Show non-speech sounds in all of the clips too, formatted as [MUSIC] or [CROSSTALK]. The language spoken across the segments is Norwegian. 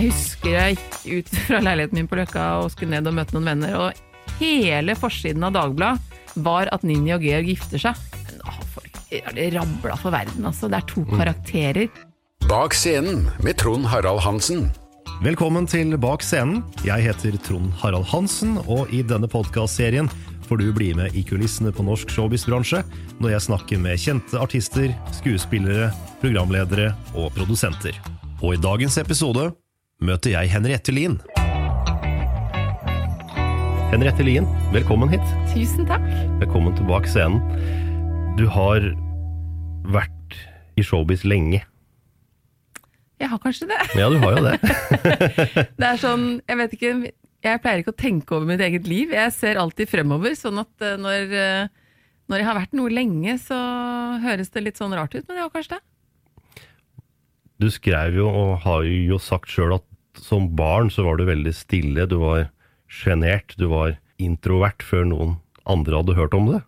Jeg husker jeg gikk ut fra leiligheten min på Løkka og skulle ned og møte noen venner, og hele forsiden av Dagbladet var at Ninja og Georg gifter seg. Men å, folk har det rabla for verden, altså. Det er to karakterer. Bak scenen med Trond Harald Hansen. Velkommen til Bak scenen. Jeg heter Trond Harald Hansen, og i denne podkastserien får du bli med i kulissene på norsk showbiz-bransje når jeg snakker med kjente artister, skuespillere, programledere og produsenter. Og i dagens episode møter jeg Henriette Lien. Henriette Lien, velkommen hit. Tusen takk. Velkommen tilbake scenen. Du har vært i showbiz lenge. Jeg har kanskje det. Ja, du har jo det. [LAUGHS] det er sånn, jeg vet ikke Jeg pleier ikke å tenke over mitt eget liv. Jeg ser alltid fremover, sånn at eh, når, eh, når jeg har vært noe lenge, så høres det litt sånn rart ut, men jeg har kanskje det. Du skrev jo, og har jo sagt sjøl, at som barn så var du veldig stille. Du var sjenert. Du var introvert før noen andre hadde hørt om det.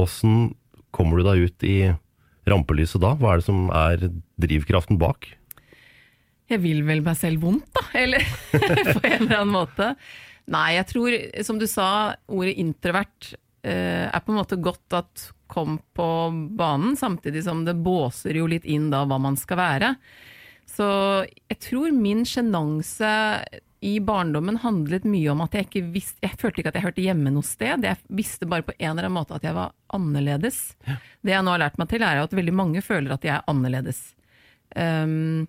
Åssen mm. kommer du deg ut i rampelyset da? Hva er det som er drivkraften bak? Jeg vil vel meg selv vondt, da. Eller [LAUGHS] på en eller annen måte. Nei, jeg tror, som du sa, ordet introvert eh, er på en måte godt at kom på banen, samtidig som det båser jo litt inn da hva man skal være. Så jeg tror min sjenanse i barndommen handlet mye om at jeg ikke visste Jeg følte ikke at jeg hørte hjemme noe sted. Jeg visste bare på en eller annen måte at jeg var annerledes. Ja. Det jeg nå har lært meg til, er at veldig mange føler at de er annerledes. Um,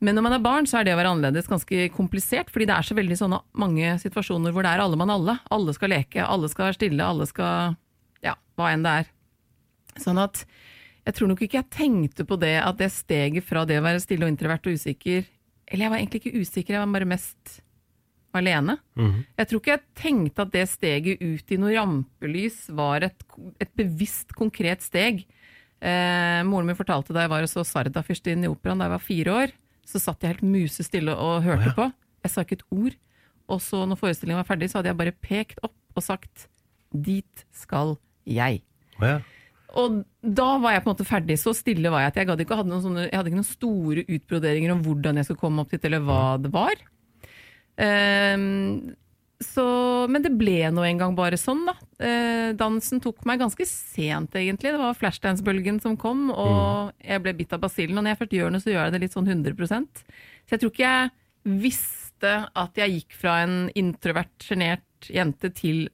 men når man er barn, så er det å være annerledes ganske komplisert, fordi det er så veldig sånne mange situasjoner hvor det er alle mann alle. Alle skal leke, alle skal være stille, alle skal Ja, hva enn det er. Sånn at jeg tror nok ikke jeg tenkte på det at det steget fra det å være stille og introvert og usikker Eller jeg var egentlig ikke usikker, jeg var bare mest alene. Mm -hmm. Jeg tror ikke jeg tenkte at det steget ut i noe rampelys var et, et bevisst, konkret steg. Eh, moren min fortalte da jeg var og så Sarda-fyrstinnen i operaen da jeg var fire år, så satt jeg helt musestille og hørte oh, ja. på. Jeg sa ikke et ord. Og så når forestillingen var ferdig, så hadde jeg bare pekt opp og sagt 'dit skal jeg'. Oh, ja. Og da var jeg på en måte ferdig. Så stille var jeg at jeg, hadde ikke, hadde sånne, jeg hadde ikke noen store utbroderinger om hvordan jeg skulle komme opp dit, eller hva det var. Um, så, men det ble nå en gang bare sånn, da. Eh, dansen tok meg ganske sent, egentlig. Det var flashdance-bølgen som kom, og mm. jeg ble bitt av basillen. Og når jeg først gjør det, så gjør jeg det litt sånn 100% Så jeg tror ikke jeg visste at jeg gikk fra en introvert, sjenert jente til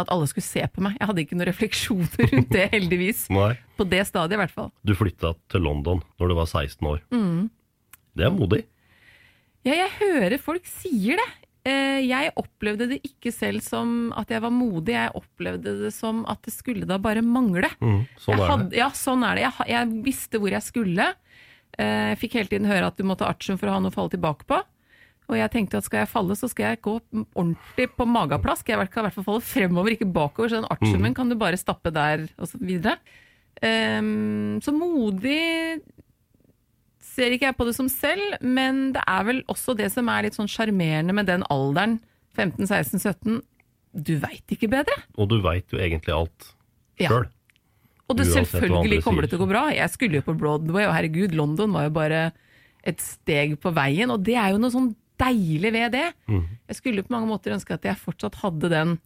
at alle skulle se på meg. Jeg hadde ikke noen refleksjoner rundt det, heldigvis. [LAUGHS] På det stadiet, i hvert fall. Du flytta til London når du var 16 år. Mm. Det er modig. Ja, jeg hører folk sier det. Eh, jeg opplevde det ikke selv som at jeg var modig, jeg opplevde det som at det skulle da bare mangle. Mm, sånn er hadde. Ja, sånn er det. Jeg, jeg, visste hvor jeg skulle. Eh, jeg fikk hele tiden høre at du måtte artium for å ha noe å falle tilbake på. Og jeg tenkte at skal jeg falle, så skal jeg gå ordentlig på mageplask. Jeg kan i hvert fall falle fremover, ikke bakover. Så den artiumen mm. kan du bare stappe der, og så videre. Ehm, så modig ser ikke jeg på det som selv, men det er vel også det som er litt sånn sjarmerende med den alderen, 15-16-17. Du veit ikke bedre. Og du veit jo egentlig alt Ja. Og det, Uansett selvfølgelig kommer det til å gå bra. Jeg skulle jo på Broadway, og herregud, London var jo bare et steg på veien. Og det er jo noe sånn deilig ved det. Mm. Jeg skulle på mange måter ønske at jeg fortsatt hadde den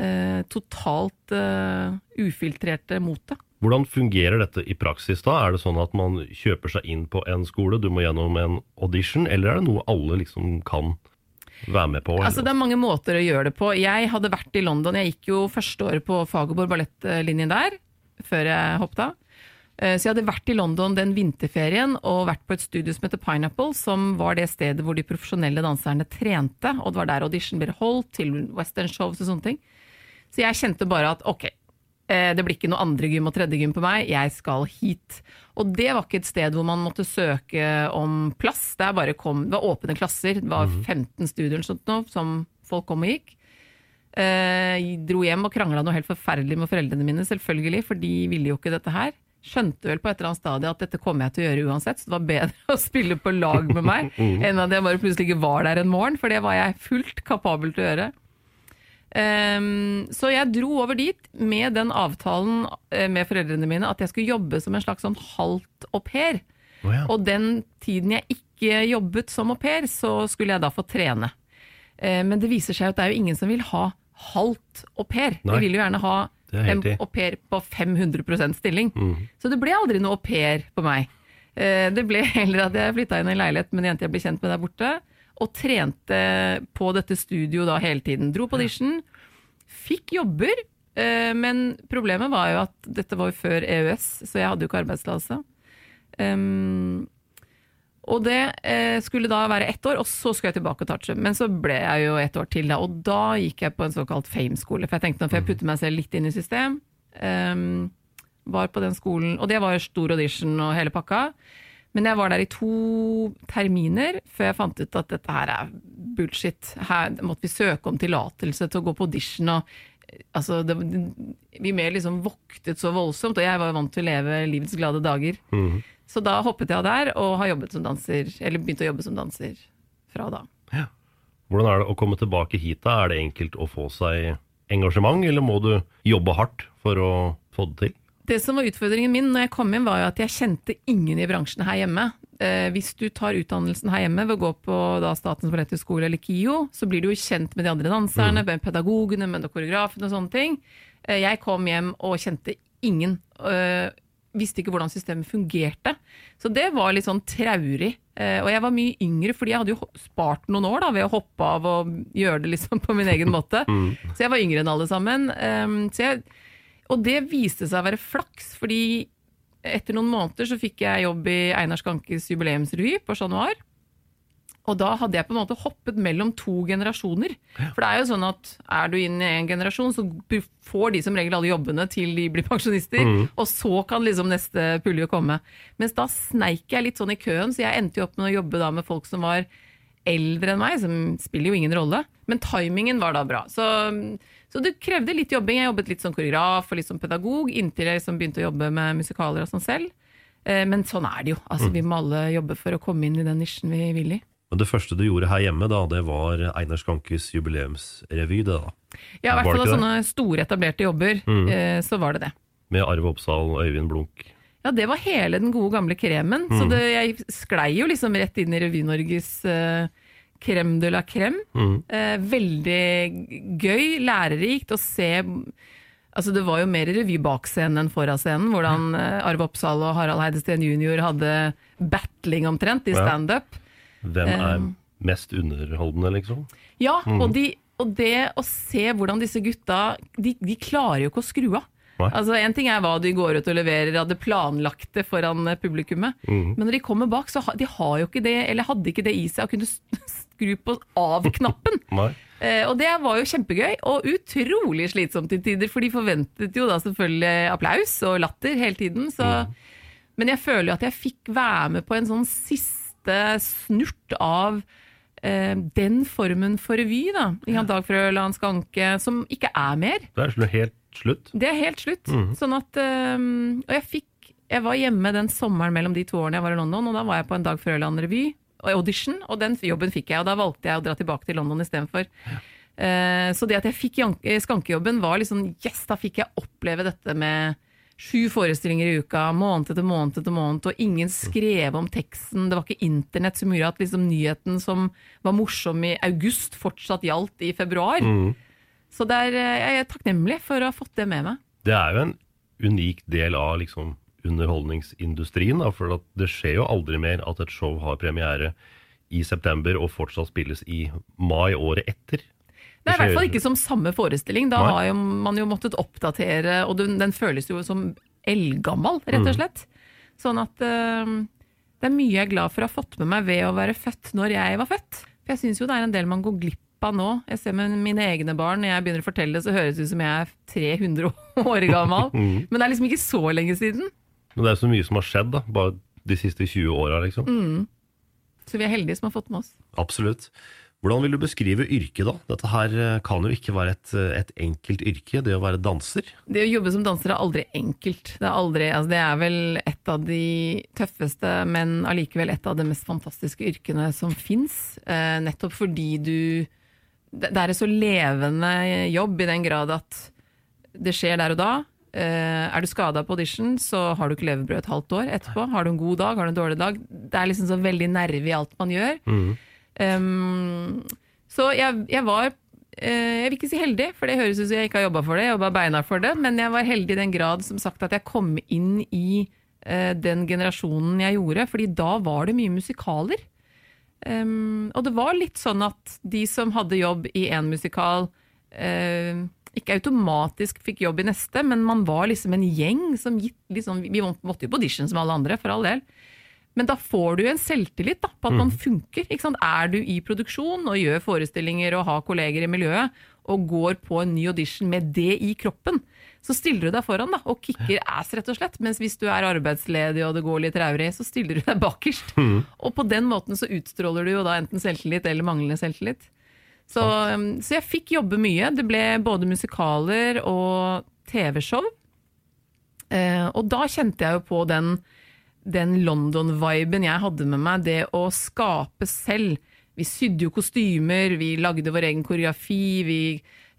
eh, totalt eh, ufiltrerte motet. Hvordan fungerer dette i praksis da? Er det sånn at man kjøper seg inn på en skole, du må gjennom en audition, eller er det noe alle liksom kan være med på? Altså, det er mange måter å gjøre det på. Jeg hadde vært i London. Jeg gikk jo første året på Fagerborg ballettlinjen der, før jeg hoppet av. Eh, Så jeg hadde vært i London den vinterferien og vært på et studio som heter Pineapple, som var det stedet hvor de profesjonelle danserne trente, og det var der audition ble holdt til western shows og sånne ting. Så jeg kjente bare at ok, eh, det blir ikke noe andre gym og tredje gym på meg, jeg skal hit. Og det var ikke et sted hvor man måtte søke om plass, det, bare kom, det var åpne klasser, det var 15 studier eller sånt nå, som folk kom og gikk. Eh, jeg dro hjem og krangla noe helt forferdelig med foreldrene mine, selvfølgelig, for de ville jo ikke dette her. Skjønte vel på et eller annet stadie at dette kommer jeg til å gjøre uansett, så det var bedre [LAUGHS] å spille på lag med meg [LAUGHS] enn at jeg bare plutselig ikke var der en morgen, for det var jeg fullt kapabel til å gjøre. Um, så jeg dro over dit med den avtalen eh, med foreldrene mine at jeg skulle jobbe som en slags sånn halvt au pair. Oh, ja. Og den tiden jeg ikke jobbet som au pair, så skulle jeg da få trene. Uh, Men det viser seg at det er jo ingen som vil ha halvt au pair. De vil jo gjerne ha en au pair på 500% stilling. Mm. Så det ble aldri noe au pair på meg. Eh, Det ble heller at jeg flytta inn i en leilighet med en jente jeg ble kjent med der borte, og trente på dette studioet da hele tiden. Dro på audition, fikk jobber, eh, men problemet var jo at dette var jo før EØS, så jeg hadde jo ikke arbeidstillatelse. Um, og det eh, skulle da være ett år, og så skulle jeg tilbake og touche. Men så ble jeg jo ett år til, da, og da gikk jeg på en såkalt fame-skole. For jeg tenkte nå får jeg putte meg selv litt inn i system. Um, var på den skolen, og det var jo stor audition og hele pakka. Men jeg var der i to terminer før jeg fant ut at dette her er bullshit. Her måtte vi søke om tillatelse til å gå på audition. og altså, det, Vi mer liksom voktet så voldsomt, og jeg var vant til å leve livets glade dager. Så da hoppet jeg av der, og har danser, eller begynt å jobbe som danser fra da. Hvordan er det å komme tilbake hit da? Er det enkelt å få seg engasjement, eller må du jobbe hardt for å få det til? Det som var utfordringen min når jeg kom inn, var jo at jeg kjente ingen i bransjen her hjemme. Eh, hvis du tar utdannelsen her hjemme ved å gå på da, Statens balletthøgskole eller KIO, så blir du jo kjent med de andre danserne, med pedagogene, med koreografene og sånne ting. Eh, jeg kom hjem og kjente ingen. Eh, visste ikke hvordan systemet fungerte. Så det var litt sånn traurig. Eh, og jeg var mye yngre, fordi jeg hadde jo spart noen år da, ved å hoppe av og gjøre det liksom på min egen måte. [LAUGHS] Så jeg var yngre enn alle sammen. Eh, så jeg, og det viste seg å være flaks, fordi etter noen måneder så fikk jeg jobb i Einar Skankes jubileumsrevy på Chat Noir. Og da hadde jeg på en måte hoppet mellom to generasjoner. For det er jo sånn at er du inn i en generasjon, så får de som regel alle jobbene til de blir pensjonister, og så kan liksom neste pulje komme. Mens da sneik jeg litt sånn i køen, så jeg endte jo opp med å jobbe da med folk som var eldre enn meg, som spiller jo ingen rolle. Men timingen var da bra. Så, så det krevde litt jobbing. Jeg jobbet litt som koreograf og litt som pedagog, inntil jeg liksom begynte å jobbe med musikaler og sånn selv. Eh, Men sånn er det jo. Altså, Vi må alle jobbe for å komme inn i den nisjen vi vil i. Men det første du gjorde her hjemme, da, det var Einar Skankes jubileumsrevy, det da. Ja, i hvert fall av sånne store etablerte jobber, eh, så var det det. Med Arve Oppsal og Øyvind Blunk. Ja, det var hele den gode gamle kremen. Så det, jeg sklei jo liksom rett inn i Revy-Norges eh, crème de la crème. Eh, veldig gøy, lærerikt å se Altså Det var jo mer revy bak scenen enn foran scenen. Hvordan eh, Arve Oppsal og Harald Heidesteen jr. hadde battling omtrent i Ja. Hvem er Um. mest underholdende, liksom? Ja, og, de, og det å se hvordan disse gutta De, de klarer jo ikke å skru av. Nei. Altså En ting er hva de går ut og leverer av det planlagte foran publikummet, publikummet, men når de kommer bak, så ha, de har jo ikke det, eller hadde ikke det i seg å kunne [LAUGHS] skru på av-knappen. [LAUGHS] Eh, og det var jo kjempegøy, og utrolig slitsomt til tider, for de forventet jo da selvfølgelig applaus og latter hele tiden. Så, Men jeg føler jo at jeg fikk være med på en sånn siste snurt av eh, den formen for revy, da. Ikke sant, Dag Frøland, Skanke, som ikke er mer. Det er helt slutt. Det er helt slutt. Sånn at um, Og jeg fikk Jeg var hjemme den sommeren mellom de to årene jeg var i London, og da var jeg på en Dag Frøland revy, og audition, og den jobben fikk jeg. Og da valgte jeg å dra tilbake til London istedenfor. Uh, så det at jeg fikk eh, skankejobben, var liksom Yes, da fikk jeg oppleve dette med sju forestillinger i uka, måned etter måned etter måned, og ingen skrev om teksten. Det var ikke internett som gjorde at liksom nyheten som var morsom i august, fortsatt gjaldt i februar. Så det er, eh, jeg er takknemlig for å ha fått det med meg. Det er jo en unik del av liksom underholdningsindustrien, da, for at det skjer jo aldri mer at et show har premiere i september og fortsatt spilles i mai året etter. Det er i hvert fall ikke som samme forestilling. Da har jo man jo måttet oppdatere, og den, den føles jo som eldgammel, rett Mm. og slett. Sånn at uh, det er mye jeg er glad for å ha fått med meg ved å være født når jeg var født. For jeg syns jo det er en del man går glipp av nå. Jeg ser med mine egne barn, når jeg begynner å fortelle, så høres det ut som jeg er 300 [LAUGHS] år gammel. Mm. Men det er liksom ikke så lenge siden. Men det er så mye som har skjedd, da, bare de siste 20 åra, liksom. Mm. Så vi er heldige som har fått med oss. Absolutt. Hvordan vil du beskrive yrket, da? Dette her eh, kan jo ikke være et, eh, et enkelt yrke, det å være danser. Det å jobbe som danser er aldri enkelt. Det er, aldri, altså det er vel et av de tøffeste, men allikevel et av de mest fantastiske yrkene som fins. Eh, nettopp fordi du Det er en så levende jobb i den grad at det skjer der og da. Eh, er du skada på audition, så har du ikke levebrød et halvt år etterpå. Har du en god dag, har du en dårlig dag. Det er liksom så veldig nerve i alt man gjør. Um, så jeg, jeg var eh, Jeg vil ikke si heldig, for det høres ut som jeg ikke har jobba for det. Jeg jobba beinhardt for det, men jeg var heldig i den grad som sagt at jeg kom inn i eh, den generasjonen jeg gjorde, fordi da var det mye musikaler. Um, og det var litt sånn at de som hadde jobb i én musikal, eh, ikke automatisk fikk jobb i neste, men man var liksom en gjeng som gitt liksom, Vi måtte jo på audition som alle andre, for all del. Men da får du en selvtillit da, på at man funker. Ikke sant? Er du i produksjon og gjør forestillinger og har kolleger i miljøet, og går på en ny audition med det i kroppen, så stiller du deg foran da, og kicker ass, rett og slett. Mens hvis du er arbeidsledig og det går litt traurig, så stiller du deg bakerst. Og på den måten så utstråler du jo da enten selvtillit eller manglende selvtillit. Så, um, så jeg fikk jobbe mye. Det ble både musikaler og TV-show. Eh, og da kjente jeg jo på den, den London-viben jeg hadde med meg, det å skape selv. Vi sydde jo kostymer, vi lagde vår egen koreografi, vi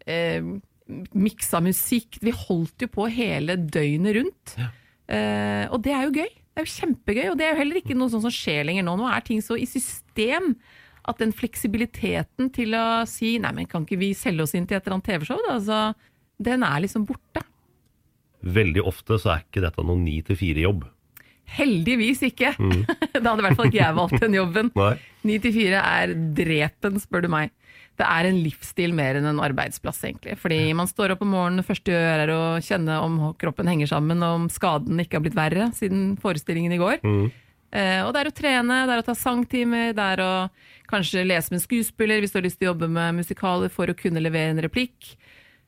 eh, miksa musikk. Vi holdt jo på hele døgnet rundt. Eh, og det er jo gøy. Det er jo kjempegøy, og det er jo heller ikke noe sånt som skjer lenger nå. Nå er ting så i system at den fleksibiliteten til å si nei, men kan ikke vi selge oss inn til et eller annet TV-show, da? Altså, den er liksom borte. Veldig ofte så er ikke dette noen ni til fire-jobb. Heldigvis ikke. [LAUGHS] da hadde i hvert fall ikke jeg valgt den jobben. [LAUGHS] Nei. Ni til fire er drepen, spør du meg. Det er en livsstil mer enn en arbeidsplass, egentlig. Fordi man står opp om morgenen, første du gjør er å kjenne om kroppen henger sammen, og om skaden ikke har blitt verre siden forestillingen i går. Eh, og det er å trene, det er å ta sangtimer, det er å kanskje lese med en skuespiller hvis du har lyst til å jobbe med musikaler for å kunne levere en replikk.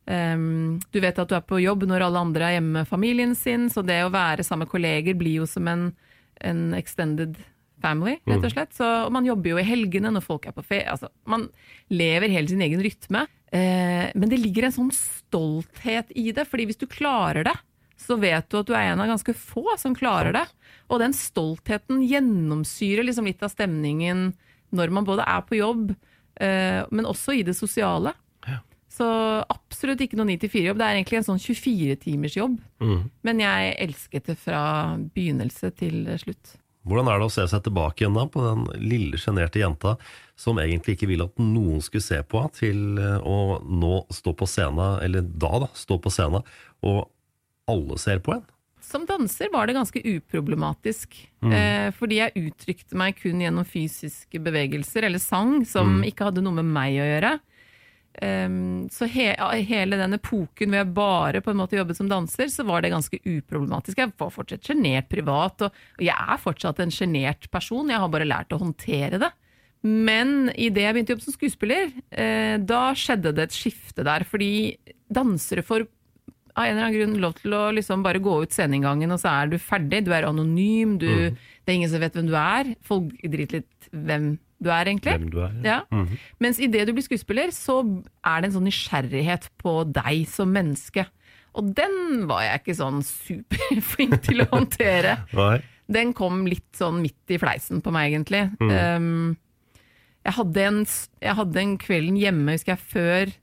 Um, du vet at du er på jobb når alle andre er hjemme med familien sin, så det å være sammen med kolleger blir jo som en, en extended family, rett og slett. Så og man jobber jo i helgene når folk er på ferie. Altså, man lever hele sin egen rytme. Eh, men det ligger en sånn stolthet i det, fordi hvis du klarer det, så vet du at du er en av ganske få som klarer det. Og den stoltheten gjennomsyrer liksom litt av stemningen når man både er på jobb, eh, men også i det sosiale. Så absolutt ikke noe 9-4-jobb. Det er egentlig en sånn 24-timersjobb. Men jeg elsket det fra begynnelse til slutt. Hvordan er det å se seg tilbake igjen da på den lille, sjenerte jenta som egentlig ikke ville at noen skulle se på, til eh, å nå stå på scenen, eller da da, stå på scenen, og alle ser på en? Som danser var det ganske uproblematisk. Eh, fordi jeg uttrykte meg kun gjennom fysiske bevegelser eller sang som ikke hadde noe med meg å gjøre. Um, så he hele den epoken hvor jeg bare på en måte jobbet som danser, så var det ganske uproblematisk. Jeg var fortsatt sjenert privat, og, og jeg er fortsatt en sjenert person. Jeg har bare lært å håndtere det. Men idet jeg begynte å jobbe som skuespiller, eh, da skjedde det et skifte der. Fordi dansere får av en eller annen grunn lov til å liksom bare gå ut sceneinngangen, og så er du ferdig. Du er anonym, du, det er ingen som vet hvem du er. Folk driter litt hvem du er, egentlig. Hvem du er? Ja. Mens idet du blir skuespiller, så er det en sånn nysgjerrighet på deg som menneske. Og den var jeg ikke sånn superflink [LAUGHS] til å håndtere. Den kom litt sånn midt i fleisen på meg, egentlig. Um, jeg, hadde en, jeg hadde en kvelden hjemme, husker jeg, før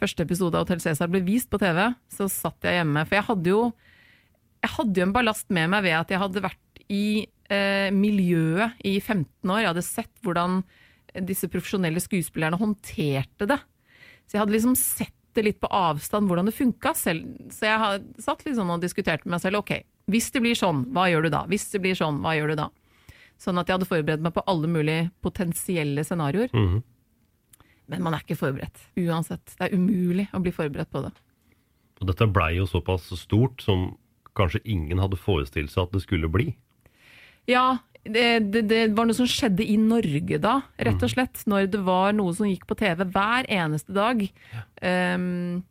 første episode av Hotell Cæsar ble vist på TV. Så satt jeg hjemme. For jeg hadde jo, jeg hadde jo en ballast med meg ved at jeg hadde vært i eh, miljøet i 15 år. Jeg hadde sett hvordan disse profesjonelle skuespillerne håndterte det. Så jeg hadde liksom sett det litt på avstand hvordan det funka selv. Så jeg har satt litt sånn og diskuterte med meg selv. Ok, hvis det blir sånn, hva gjør du da? Hvis det blir sånn, hva gjør du da? Sånn at jeg hadde forberedt meg på alle mulige potensielle scenarioer. Men man er ikke forberedt. Uansett. Det er umulig å bli forberedt på det. Og dette blei jo såpass stort som kanskje ingen hadde forestilt seg at det skulle bli. Ja, det, det, det var noe som skjedde i Norge da, rett og slett. Når det var noe som gikk på TV hver eneste dag. Um,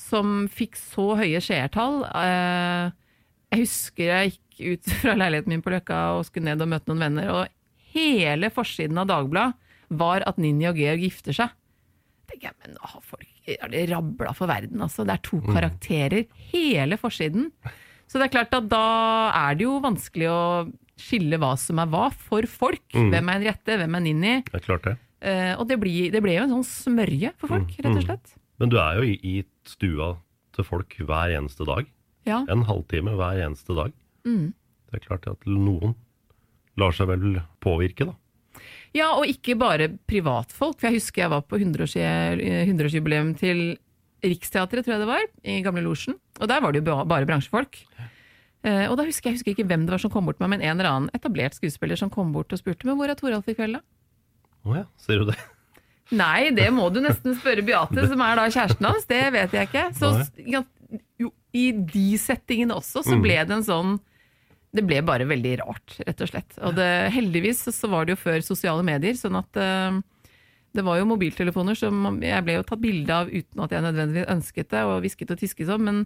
som fikk så høye seertall. Uh, jeg husker jeg gikk ut [LAUGHS] fra leiligheten min på Løkka og skulle ned og møte noen venner, og hele forsiden av Dagbladet var at Ninni og Georg gifter seg. jeg, men å, folk har det rabla for verden, altså. Det er to karakterer. Hele forsiden. Så det er klart at da er det jo vanskelig å skille hva som er hva for folk. Hvem er Henriette, hvem er Ninni? Det er klart det. Eh, og det, blir, det ble jo en sånn smørje for folk, rett og slett. Men du er jo i, i stua til folk hver eneste dag. Ja. En halvtime hver eneste dag. Det er klart at noen lar seg vel påvirke, da. ja, og ikke bare privatfolk. For jeg husker jeg var på 100-års- 100-årsjubileum til Riksteatret, tror jeg det var, i Gamle Losjen. Og der var det jo bare bransjefolk. Eh, og da husker jeg, jeg husker ikke hvem det var som kom bort til meg, men en eller annen etablert skuespiller som kom bort og spurte men hvor er Toralf i kveld, da? Å ja, ser du det? Nei, det må du nesten spørre Beate, som er da kjæresten hans. Det vet jeg ikke. Så ja, jo, i de settingene også, så ble det en sånn Det ble bare veldig rart, rett og slett. Og det, heldigvis så var det jo før sosiale medier, sånn at eh, det var jo mobiltelefoner som jeg ble jo tatt bilde av uten at jeg nødvendigvis ønsket det, og hvisket og tisket sånn, men,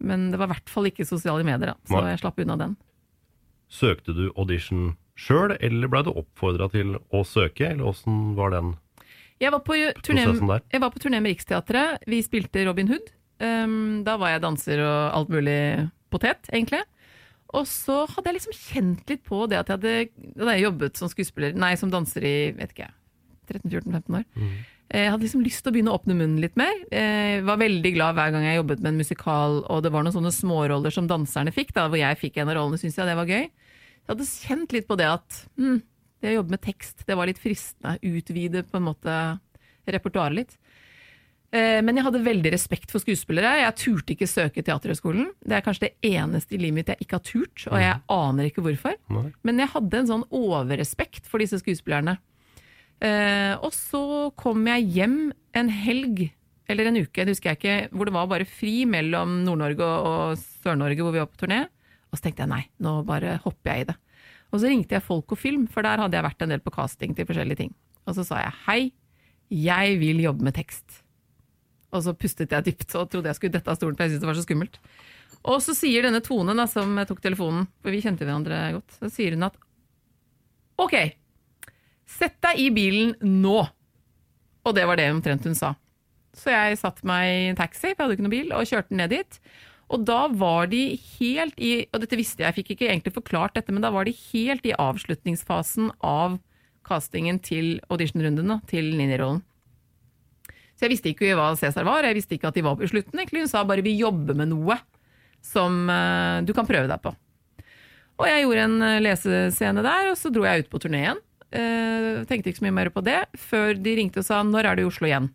men det var i hvert fall ikke sosiale medier, da. Så Nei. jeg slapp unna den. Søkte du audition sjøl, eller blei du oppfordra til å søke, eller åssen var den? Jeg var på turné, jeg var på turné med Riksteatret. Vi spilte Robin Hood. Um, da var jeg danser og alt mulig potet, egentlig. Og så hadde jeg liksom kjent litt på det at jeg hadde, da jeg jobbet som skuespiller, nei, som danser i vet ikke, 13-14-15 år. Eh, Jeg hadde liksom lyst til å begynne å åpne munnen litt mer. Jeg var veldig glad hver gang jeg jobbet med en musikal, og det var noen sånne småroller som danserne fikk, da, hvor jeg fikk en av rollene, syntes jeg det var gøy. Jeg hadde kjent litt på det at hm, det å jobbe med tekst, det var litt fristende. Utvide på en måte repertoaret litt. Eh, Men jeg hadde veldig respekt for skuespillere. Jeg turte ikke søke Teaterhøgskolen. Det er kanskje det eneste i livet mitt jeg ikke har turt, og jeg aner ikke hvorfor. Men jeg hadde en sånn overrespekt for disse skuespillerne. Eh, og så kom jeg hjem en helg, eller en uke, det husker jeg ikke, hvor det var bare fri mellom Nord-Norge og, Sør-Norge, hvor vi var på turné. Og så tenkte jeg nei, nå bare hopper jeg i det. Og så ringte jeg Folk og Film, for der hadde jeg vært en del på casting til forskjellige ting. Og så sa jeg hei, jeg vil jobbe med tekst. Og så pustet jeg dypt og trodde jeg skulle dette av stolen, for jeg syntes det var så skummelt. Og så sier denne Tone, da, som tok telefonen, for vi kjente hverandre godt, så sier hun at ok, sett deg i bilen nå. Og det var det omtrent hun sa. Så jeg satte meg i en taxi, for jeg hadde ikke noen bil, og kjørte ned dit. Og da var de helt i Og dette visste jeg, jeg fikk ikke egentlig forklart dette, men da var de helt i avslutningsfasen av castingen til auditionrundene til ninjarollen. Så jeg visste ikke hva Cæsar var, jeg visste ikke at de var på slutten. egentlig. Hun sa bare 'vi jobber med noe som eh, du kan prøve deg på'. Og jeg gjorde en eh, lesescene der, og så dro jeg ut på turné Eh, tenkte ikke så mye mer på det, før de ringte og sa 'når er du i Oslo igjen'?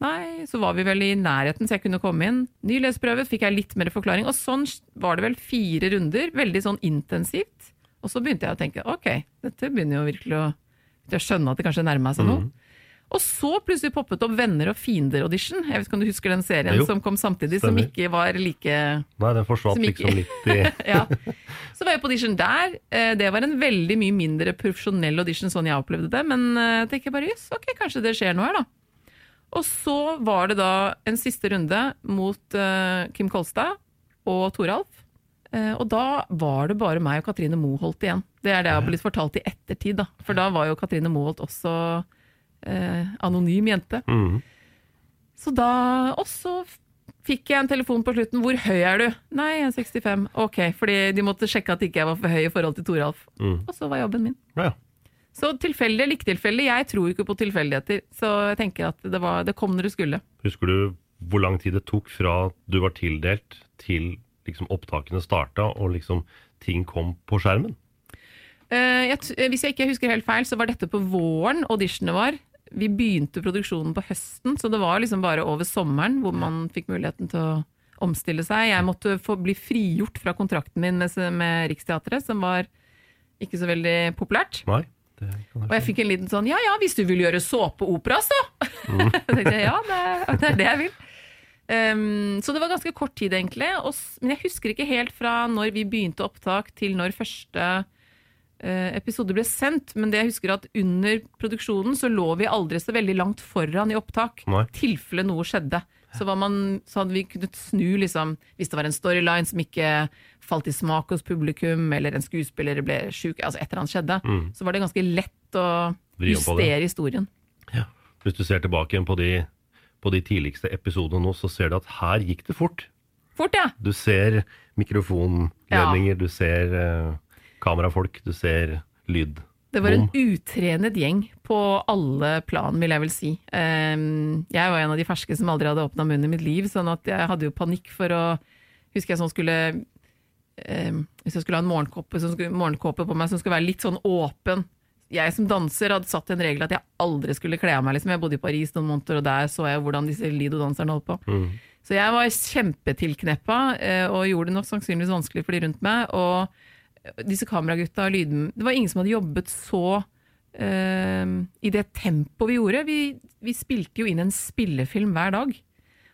Nei, så var vi vel i nærheten, så jeg kunne komme inn. Ny leseprøve, fikk jeg litt mer forklaring. Og sånn var det vel fire runder, veldig sånn intensivt. Og så begynte jeg å tenke ok, dette begynner jo virkelig å skjønne at det kanskje nærmer seg noe. Og så plutselig poppet opp Venner og fiender-audition. Jeg vet ikke om du husker den serien Jo, som kom samtidig, som ikke var like Nei, den forsvant Som ikke- liksom litt i [LAUGHS] ja. Så var jeg på audition der. Eh, Det var en veldig mye mindre profesjonell audition sånn jeg opplevde det, men eh, tenker jeg bare jøss, ok, kanskje det skjer noe her, da. Og så var det da en siste runde mot eh, Kim Kolstad og Toralf. Og da var det bare meg og Katrine Moholt igjen. Det er det jeg har blitt fortalt i ettertid, da. For da var jo Katrine Moholt også eh, anonym jente. Mm. Så da Og så fikk jeg en telefon på slutten. 'Hvor høy er du?' 'Nei, jeg er 65.' Ok, fordi de måtte sjekke at ikke jeg var for høy i forhold til Toralf. Mm. Og så var jobben min. Ja. Så tilfeldig eller ikke tilfeldig, jeg tror ikke på tilfeldigheter. Så jeg tenker at det, var, det kom når det skulle. Husker du hvor lang tid det tok fra du var tildelt til liksom opptakene starta og liksom ting kom på skjermen? Uh, jeg, hvis jeg ikke husker helt feil, så var dette på våren auditionene var. Vi begynte produksjonen på høsten, så det var liksom bare over sommeren hvor man fikk muligheten til å omstille seg. Jeg måtte få bli frigjort fra kontrakten min med, med Riksteatret, som var ikke så veldig populært. Nei. Og jeg fikk en liten sånn ja ja, hvis du vil gjøre såpeopera, så! [LAUGHS] Jeg tenkte ja, det, det er det jeg vil. Um, så det var ganske kort tid, egentlig. Og, men jeg husker ikke helt fra når vi begynte opptak til når første episode ble sendt. Men det jeg husker at under produksjonen så lå vi aldri så veldig langt foran i opptak. I tilfelle noe skjedde. Så, var man, så hadde vi kunnet snu, liksom, hvis det var en storyline som ikke falt i smak hos publikum, eller en skuespiller ble sjuk, altså et eller annet skjedde, så var det ganske lett å justere historien. Ja. Hvis du ser tilbake igjen på de, på de tidligste episodene nå, så ser du at her gikk det fort. Fort, ja! Du ser mikrofonledninger, du ser eh, kamerafolk, du ser lyd. Det var en utrenet gjeng på alle plan, vil jeg vel si. Ehm, jeg var en av de ferske som aldri hadde åpna munnen i mitt liv, sånn at jeg hadde jo panikk for å Husker jeg sånn skulle ehm, Hvis jeg skulle ha en morgenkåpe, som skulle, morgenkåpe på meg som skulle være litt sånn åpen Jeg som danser hadde satt en regel at jeg aldri skulle kle av meg. Liksom. Jeg bodde i Paris noen måneder, og der så jeg hvordan disse Lido-danserne holdt på. Så jeg var kjempetilkneppa eh, og gjorde det nok sannsynligvis vanskelig for de rundt meg. Og disse kameragutta og lyden Det var ingen som hadde jobbet så uh, i det tempoet vi gjorde. Vi, vi spilte jo inn en spillefilm hver dag.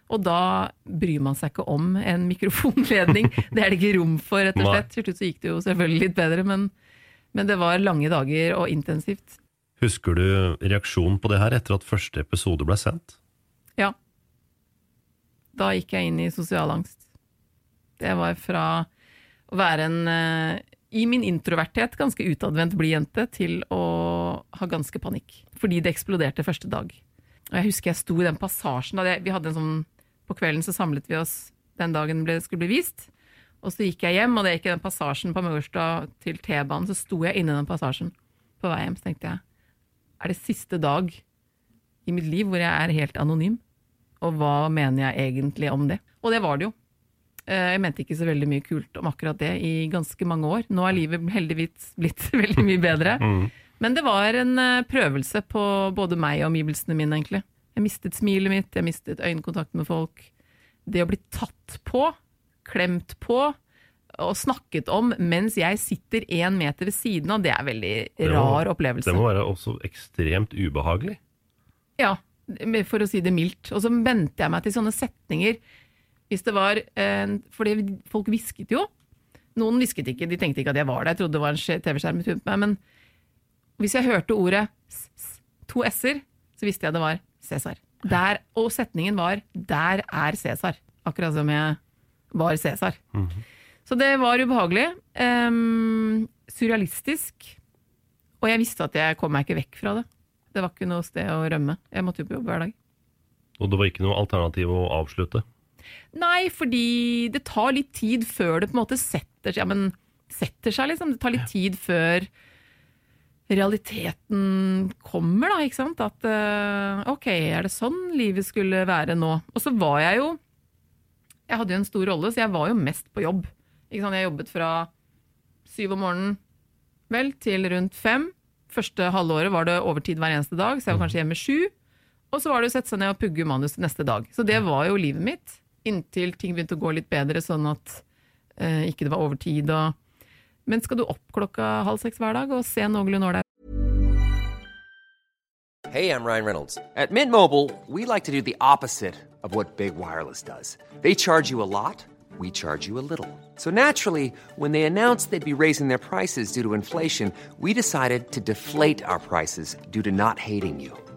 Og da bryr man seg ikke om en mikrofonledning. [LAUGHS] Det er det ikke rom for, rett og slett. Til slutt så gikk det jo selvfølgelig litt bedre, men, men det var lange dager og intensivt. Husker du reaksjonen på det her etter at første episode ble sendt? Ja. Da gikk jeg inn i sosial angst. Det var fra å være en eh, i min introverthet ganske utadvendt blid jente til å ha ganske panikk. Fordi det eksploderte første dag. Og jeg husker jeg sto i den passasjen. Det, vi hadde en sånn, på kvelden så samlet vi oss den dagen det skulle bli vist. Og så gikk jeg hjem, og det gikk i den passasjen på Maurstad til T-banen. Så sto jeg inne i den passasjen på vei hjem. Så tenkte jeg, er det siste dag i mitt liv hvor jeg er helt anonym? Og hva mener jeg egentlig om det? Og det var det jo. Eh, Jeg mente ikke så veldig mye kult om akkurat det i ganske mange år. Nå er livet heldigvis blitt [LAUGHS] veldig mye bedre. Men det var en eh, prøvelse på både meg og omgivelsene mine, egentlig. Jeg mistet smilet mitt, jeg mistet øyekontakt med folk. Det å bli tatt på, klemt på og snakket om mens jeg sitter én meter ved siden av, det er en veldig Det må- rar opplevelse. Det må være også ekstremt ubehagelig. Ja, for å si det mildt. Og så venter jeg meg til sånne setninger. Hvis det var eh, Fordi folk hvisket jo. Noen hvisket ikke, de tenkte ikke at jeg var der. Jeg trodde det var en TV-skjerm. Men hvis jeg hørte ordet s, to s-er, så visste jeg det var Cæsar. Og setningen var 'Der er Cæsar'. Akkurat som jeg var Cæsar. Så det var ubehagelig. Um, surrealistisk. Og jeg visste at jeg kom meg ikke vekk fra det. Det var ikke noe sted å rømme. Jeg måtte jo på jobb hver dag. Og det var ikke noe alternativ å avslutte. Nei, fordi det tar litt tid før det på en måte setter seg. Ja, men setter seg, liksom. Det tar litt tid før realiteten kommer, da, ikke sant? At uh, ok, er det sånn livet skulle være nå? Og så var jeg jo Jeg hadde jo en stor rolle, så jeg var jo mest på jobb. Ikke sant? Jeg jobbet fra syv om morgenen vel, til rundt fem. Første halvåret var det overtid hver eneste dag, så jeg var kanskje hjemme sju. Og så var det å sette seg ned og pugge manus neste dag. Så det var jo livet mitt. Inntil ting begynte å gå litt bedre, sånn at eh, ikke det var overtid. Og... Men skal du opp klokka halv seks hver dag og se noenlunde ålreit Hey, I'm Ryan Reynolds. At Mint Mobile, we like to do the opposite of what Big Wireless does. They charge you a lot, we charge you a little. So naturally, when they announced they'd be raising their prices due to inflation, we decided to deflate our prices due to not hating you.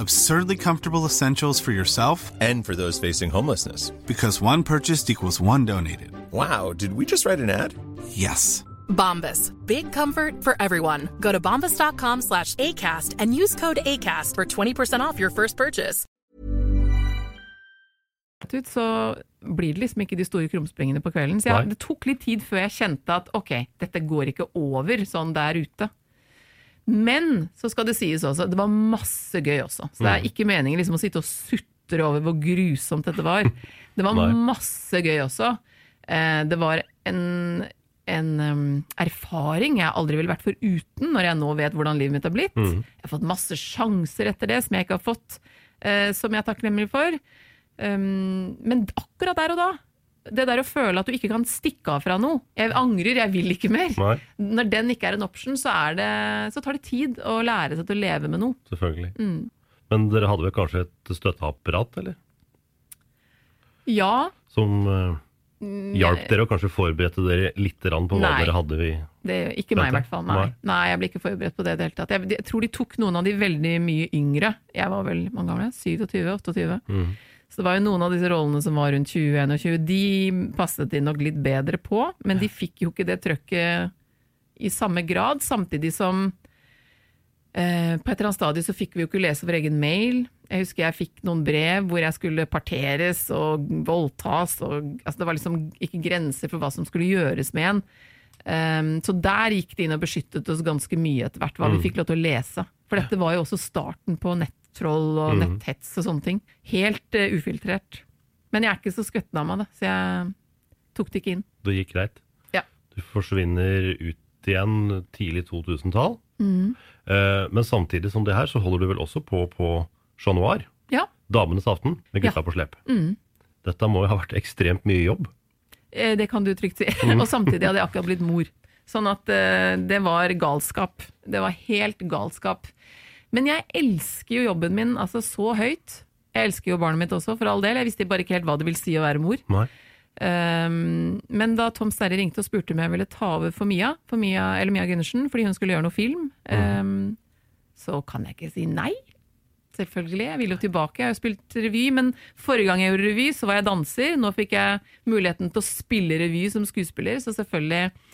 Absurdly comfortable essentials for yourself And for those facing homelessness. because one purchased equals one donated. Wow, did we just write an ad? Yes. Bombas. Big comfort for everyone. Go to bombas.com slash ACAST and use code ACAST for 20% off your first purchase. ut, så blir det liksom ikke de store krumspringene på kvelden. Så jeg, det tok litt tid før jeg kjente at ok, dette går ikke over sånn der ute. Men så skal det sies også, det var masse gøy også. Så det er ikke meningen liksom å sitte og sutre over hvor grusomt dette var. Det var masse gøy også. Eh, Det var en, en um, erfaring jeg aldri ville vært foruten når jeg nå vet hvordan livet mitt har blitt. Jeg har fått masse sjanser etter det som jeg ikke har fått, eh, som jeg er takknemlig for. Um, men akkurat der og da, det der å føle at du ikke kan stikke av fra noe Jeg angrer, jeg vil ikke mer. Nei, Når den ikke er en option, så, er det, så tar det tid å lære seg til å leve med noe. selvfølgelig. Mm. Men dere hadde vel kanskje et støtteapparat, eller? Ja, Som uh, hjalp dere og kanskje forberedte dere litt på hva Nei. dere hadde i det, ikke meg i hvert fall. Nei. Nei. Jeg ble ikke forberedt på det i det hele tatt. Jeg, jeg tror de tok noen av de veldig mye yngre. Jeg var vel mange gamle? 27-28? Mhm. Så det var jo noen av disse rollene som var rundt 20-21, de passet de nok litt bedre på, men de fikk jo ikke det trøkket i samme grad, samtidig som eh, på et eller annet stadie så fikk vi jo ikke lese vår egen mail. Jeg husker jeg fikk noen brev hvor jeg skulle parteres og voldtas, og altså det var liksom ikke grenser for hva som skulle gjøres med en. Um, så der gikk de inn og beskyttet oss ganske mye etter hvert, hva vi fikk lov til å lese. For dette var jo også starten på nettroll og netthets og sånne ting. Helt uh, ufiltrert. Men jeg er ikke så skvetten av meg, da, så jeg tok det ikke inn. Det gikk greit. Ja. Du forsvinner ut igjen tidlig 2000-tall. Mm. Uh, men samtidig som det her, så holder du vel også på på Chat Noir, Ja. Damenes aften, med gutta Ja. på slep. Mm. Dette må jo ha vært ekstremt mye jobb. Eh, Det kan du trygt si. [LAUGHS] og samtidig hadde jeg akkurat blitt mor. Sånn at eh, det var galskap. Det var helt galskap. Men jeg elsker jo jobben min altså så høyt. Jeg elsker jo barnet mitt også, for all del. Jeg visste bare ikke helt hva det vil si å være mor. Nei. Um, men da Tom Sterre ringte og spurte om jeg ville ta over for Mia, for Mia, eller Mia Gundersen, fordi hun skulle gjøre noe film, um, så kan jeg ikke si nei. Selvfølgelig. Jeg vil jo tilbake. Jeg har jo spilt revy, men forrige gang jeg gjorde revy, så var jeg danser. Nå fikk jeg muligheten til å spille revy som skuespiller, så selvfølgelig.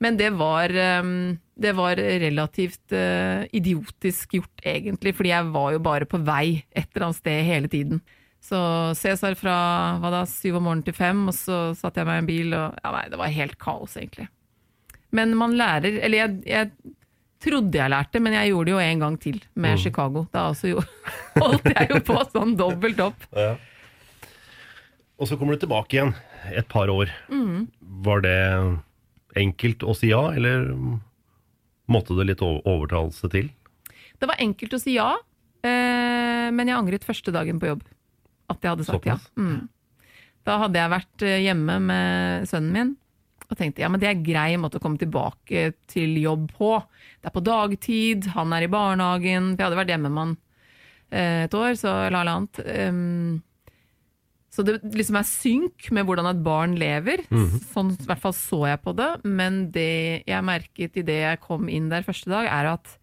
Men det var, um, det var relativt uh, idiotisk gjort, egentlig, fordi jeg var jo bare på vei et eller annet sted hele tiden. Så Cæsar fra hva da, syv om morgenen til fem, og så satte jeg meg i en bil, og ja, nei, det var helt kaos, egentlig. Men man lærer Eller jeg, jeg trodde jeg lærte, men jeg gjorde det jo en gang til med Chicago. Da jo, [LAUGHS] holdt jeg jo på sånn dobbelt opp. Og så kommer du tilbake igjen et par år. Mm. Var det enkelt å si ja, eller måtte det litt over- overtalelse til? Det var enkelt å si ja, eh, men jeg angret første dagen på jobb. At jeg hadde sagt Såpass? ja. Mm. Da hadde jeg vært eh, hjemme med sønnen min og tenkte ja, men det er grei måte å komme tilbake til jobb på. Det er på dagtid, han er i barnehagen. For jeg hadde vært hjemme med han eh, et år, så eller halvannet. Så det liksom er synk med hvordan et barn lever. Sånn i hvert fall så jeg på det. Men det jeg merket idet jeg kom inn der første dag, er at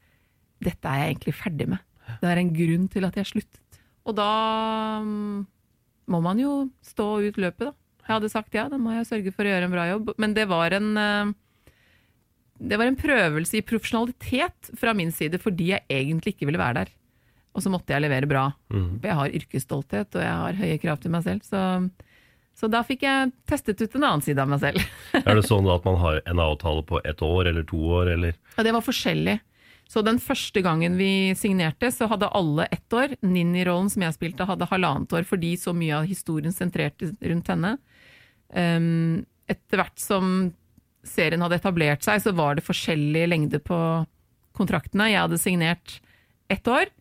dette er jeg egentlig ferdig med. Det er en grunn til at jeg sluttet. Og da mm, må man jo stå ut løpet, da. Jeg hadde sagt ja, da må jeg sørge for å gjøre en bra jobb. Men det var en eh, det var en prøvelse i profesjonalitet fra min side, fordi jeg egentlig ikke ville være der. Og så måtte jeg levere bra. For jeg har yrkesstolthet, og jeg har høye krav til meg selv. Så, så da fikk jeg testet ut en annen side av meg selv. [LAUGHS] Er det sånn at man har en avtale på ett år eller to år, eller Ja, det var forskjellig. Så den første gangen vi signerte, så hadde alle ett år. Ninni-rollen som jeg spilte, hadde halvannet år, fordi så mye av historien sentrerte rundt henne. Um, etter hvert som serien hadde etablert seg, så var det forskjellig lengde på kontraktene. Jeg hadde signert ett år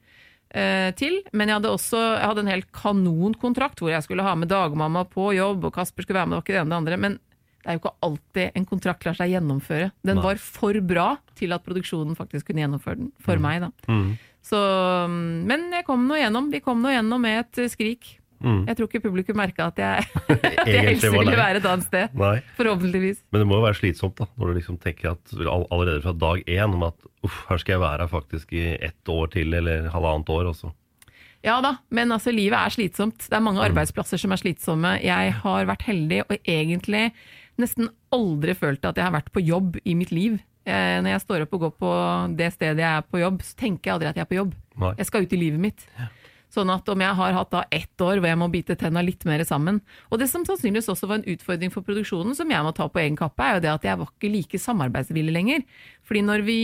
til, men jeg hadde også jeg hadde en helt kanonkontrakt hvor jeg skulle ha med dagmamma på jobb, og Kasper skulle være med, det var ikke det ene og det andre. Men Det er jo ikke alltid en kontrakt lar seg gjennomføre. Den Nei. var for bra til at produksjonen faktisk kunne gjennomføre den, for meg, da. Mm. Så, mm, men jeg kom nå gjennom. Vi kom nå gjennom med et eh, skrik. Mm. Jeg tror ikke publikum merka at jeg, [LAUGHS] at jeg helst ville være et annet sted. Nei. Forhåpentligvis. Men det må jo være slitsomt, da, når du liksom tenker at allerede fra dag én om at uff, her skal jeg være faktisk i ett år til, eller halvannet år også. Ja da, men altså livet er slitsomt. Det er mange arbeidsplasser som er slitsomme. Jeg har vært heldig og egentlig nesten aldri følt at jeg har vært på jobb i mitt liv. Eh, Når jeg står opp og går på det stedet jeg er på jobb, så tenker jeg aldri at jeg er på jobb. Nei. Jeg skal ut i livet mitt. Sånn at om jeg har hatt da ett år hvor jeg må bite tenna litt mer sammen Og det som sannsynligvis også var en utfordring for produksjonen, som jeg må ta på egen kappe, er jo det at jeg var ikke like samarbeidsvillig lenger. Fordi når vi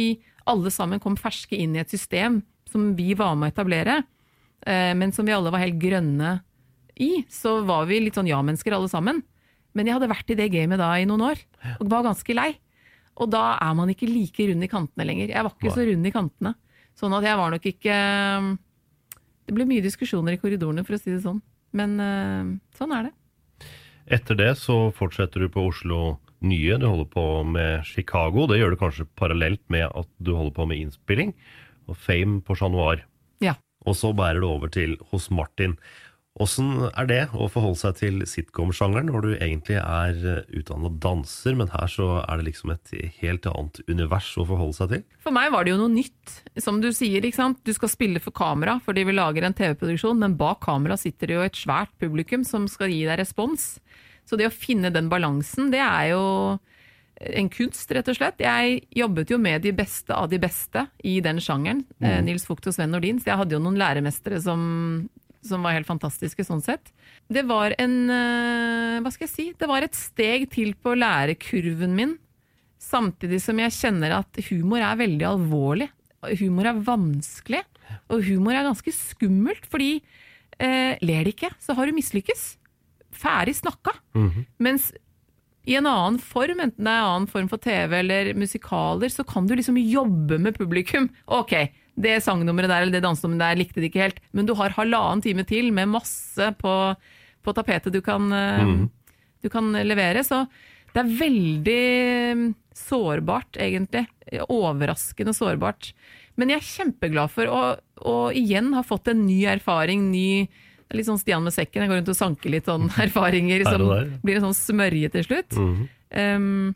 alle sammen kom ferske inn i et system som vi var med å etablere, eh, men som vi alle var helt grønne i, så var vi litt sånn ja-mennesker alle sammen. Men jeg hadde vært i det gamet da i noen år, og var ganske lei. Og da er man ikke like rund i kantene lenger. Jeg var ikke så rund i kantene. Sånn at jeg var nok ikke Det ble mye diskusjoner i korridorene, for å si det sånn. Men eh, sånn er det. Etter det så fortsetter du på Oslo Nye. Du holder på med Chicago. Det gjør du kanskje parallelt med at du holder på med innspilling. Og Fame på Chat Noir. Ja. Og så bærer du over til hos Martin. Åssen er det å forholde seg til sitcom-sjangeren når du egentlig er utdanna danser, men her så er det liksom et helt annet univers å forholde seg til? For meg var det jo noe nytt. Som du sier, ikke sant? du skal spille for kamera fordi vi lager en TV-produksjon, men bak kamera sitter det jo et svært publikum som skal gi deg respons. Så det å finne den balansen, det er jo en kunst, rett og slett. Jeg jobbet jo med de beste av de beste i den sjangeren. Mm. Nils Vogt og Sven Nordin, så jeg hadde jo noen læremestere som, som var helt fantastiske sånn sett. Det var en eh, Hva skal jeg si? Det var et steg til på lærekurven min. Samtidig som jeg kjenner at humor er veldig alvorlig. Humor er vanskelig, og humor er ganske skummelt, fordi eh, ler de ikke, så har du mislykkes. Ferdig snakka. Mens i en annen form, enten det er en annen form for TV eller musikaler, så kan du liksom jobbe med publikum. Ok, det sangnummeret der eller det dansenummeret der likte de ikke helt, men du har halvannen time til med masse på, på tapetet du kan, mm. du kan levere. Så det er veldig mm, sårbart, egentlig. Overraskende sårbart. Men jeg er kjempeglad for å, å igjen ha fått en ny erfaring, ny er Litt sånn Stian med sekken. Jeg går rundt og sanker litt sånn [LAUGHS] erfaringer som blir en sånn smørje til slutt. Um,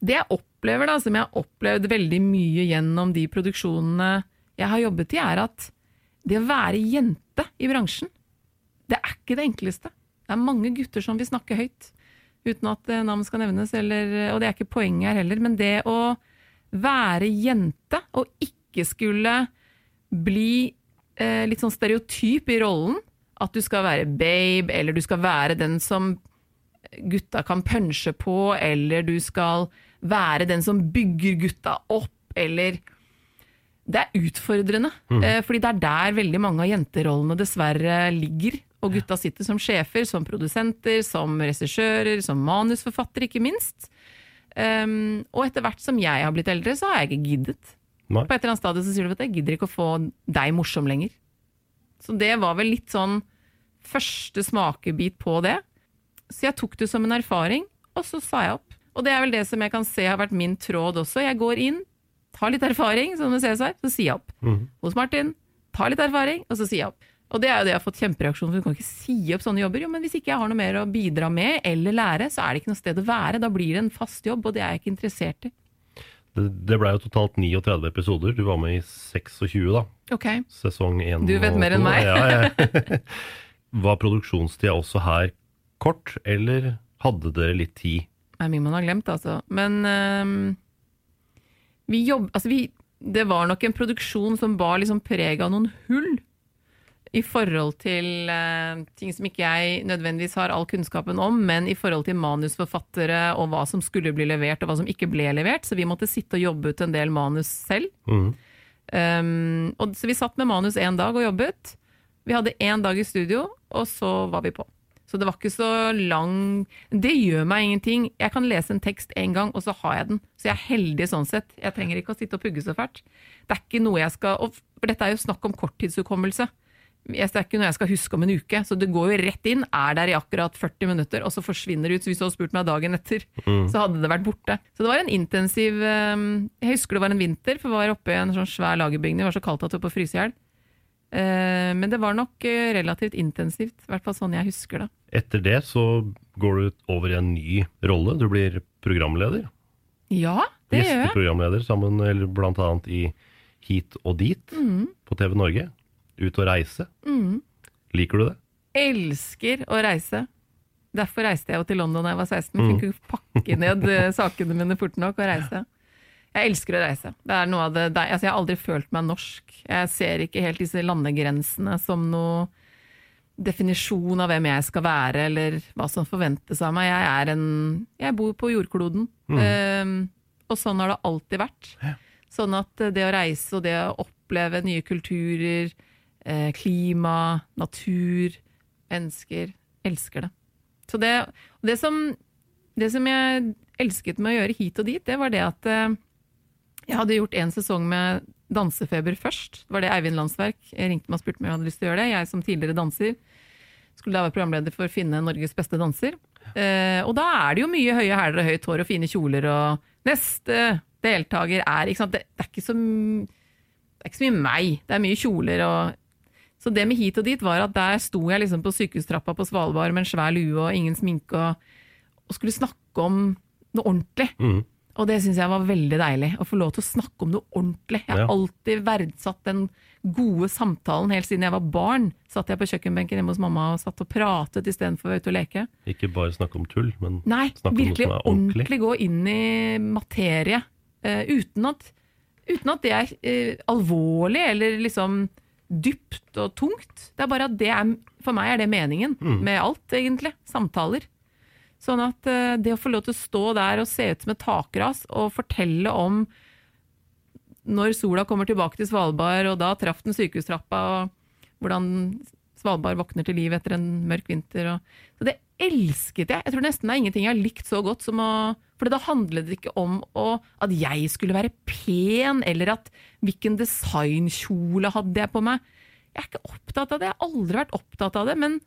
det jeg opplever, da, som jeg har opplevd veldig mye gjennom de produksjonene jeg har jobbet i, er at det å være jente i bransjen, det er ikke det enkleste. Det er mange gutter som vil snakke høyt, uten at eh, navn skal nevnes, eller, og det er ikke poenget her heller, men det å være jente og ikke skulle bli eh, litt sånn stereotyp i rollen, at du skal være babe, eller du skal være den som gutta kan punche på, eller du skal være den som bygger gutta opp, eller Det er utfordrende, mm. fordi det er der veldig mange av jenterollene dessverre ligger. Og gutta sitter som sjefer, som produsenter, som regissører, som manusforfattere, ikke minst. Um, og etter hvert som jeg har blitt eldre, så har jeg ikke giddet. Nei. På et eller annet stadie så sier du at jeg gidder ikke å få deg morsom lenger. Så det var vel litt sånn første smakebit på det. Så jeg tok det som en erfaring, og så sa jeg opp. Og det er vel det som jeg kan se har vært min tråd også. Jeg går inn, tar litt erfaring, som med Cæsar, så sier jeg opp. Hos Martin, tar litt erfaring, og så sier jeg opp. Og det er jo det jeg har fått kjempereaksjon for. Du kan ikke si opp sånne jobber. Jo, men hvis ikke jeg har noe mer å bidra med eller lære, så er det ikke noe sted å være. Da blir det en fast jobb, og det er jeg ikke interessert i. Det, det blei jo totalt 39 episoder. Du var med i 26, da. Ok. Sesong 1 Du vet mer enn meg. Ja, ja. [LAUGHS] Var produksjonstida også her kort, eller hadde dere litt tid? Det er mye man har glemt, altså. Men øhm, vi jobb... Altså, vi Det var nok en produksjon som bar liksom preg av noen hull. I forhold til uh, ting som ikke jeg nødvendigvis har all kunnskapen om, men i forhold til manusforfattere og hva som skulle bli levert og hva som ikke ble levert. Så vi måtte sitte og jobbe ut en del manus selv. Mm. Um, og, så vi satt med manus én dag og jobbet. Vi hadde én dag i studio, og så var vi på. Så det var ikke så lang Det gjør meg ingenting. Jeg kan lese en tekst én gang, og så har jeg den. Så jeg er heldig sånn sett. Jeg trenger ikke å sitte og pugge så fælt. Det er ikke noe jeg skal og, For dette er jo snakk om korttidshukommelse. det er ikke noe jeg skal huske om en uke, så det går jo rett inn, er der i akkurat 40 minutter, og så forsvinner det ut. Så hvis du hadde spurt meg dagen etter, Mm. så hadde det vært borte. Så det var en intensiv eh, Jeg husker det var en vinter, for vi var oppe i en sånn svær lagerbygning, det var så kaldt at det var på å fryse i hjel. Eh, Men det var nok eh, relativt intensivt, i hvert fall sånn jeg husker det. Etter det så går du over i en ny rolle. Du blir programleder. Ja, det gjør jeg. Gjesteprogramleder sammen, eller blant annet i Hit og dit Mm. på TV Norge. Ut og reise. Mm. Liker du det? elsker å reise. Derfor reiste jeg jo til London da jeg var 16. Mm. Fikk jo pakke ned eh, sakene mine fort nok og reise. Jeg elsker å reise. Det er noe av det, altså jeg har aldri følt meg norsk. Jeg ser ikke helt disse landegrensene som noe definisjon av hvem jeg skal være, eller hva som forventes av meg. Jeg, er en, jeg bor på jordkloden, Mm. eh, og sånn har det alltid vært. Sånn at det å reise og det å oppleve nye kulturer, eh, klima, natur, mennesker, elsker det. Så det, det, som, det som jeg elsket med å gjøre hit og dit, det var det at eh, jeg hadde gjort en sesong med dansefeber først. Det var det Eivind Landsverk jeg ringte meg og spurte om jeg hadde lyst til å gjøre det. Jeg som tidligere danser skulle da være programleder for å finne Norges beste danser. Eh, og da er det jo mye høye hæler og høyt hår og fine kjoler, og neste deltaker er ikke sant? Det, det, er ikke så, det er ikke så mye meg. Det er mye kjoler og Så det med hit og dit var at der sto jeg liksom på sykehustrappa på Svalbard med en svær lue og ingen sminke og, og skulle snakke om noe ordentlig. Mm. Og det syns jeg var veldig deilig. Å få lov til å snakke om noe ordentlig. Jeg har Ja. alltid verdsatt den gode samtalen helt siden jeg var barn. Satt jeg på kjøkkenbenken hjemme hos mamma og satt og pratet istedenfor å være ute og leke. Ikke bare snakke om tull, men Nei, snakke om noe som er ordentlig. Nei, virkelig ordentlig gå inn i materie. Uh, uten, at, uten at det er uh, alvorlig eller liksom dypt og tungt. Det er bare at det er, for meg er det meningen Mm. med alt, egentlig. Samtaler. Sånn at eh, det å få lov til å stå der og se ut som et takras og fortelle om når sola kommer tilbake til Svalbard, og da traff den sykehustrappa, og hvordan Svalbard våkner til liv etter en mørk vinter. Og, så det elsket jeg. Jeg tror nesten det er ingenting jeg har likt så godt som å For da handlet det ikke om å, at jeg skulle være pen, eller at hvilken designkjole hadde jeg på meg. Jeg er ikke opptatt av det. Jeg har aldri vært opptatt av det, men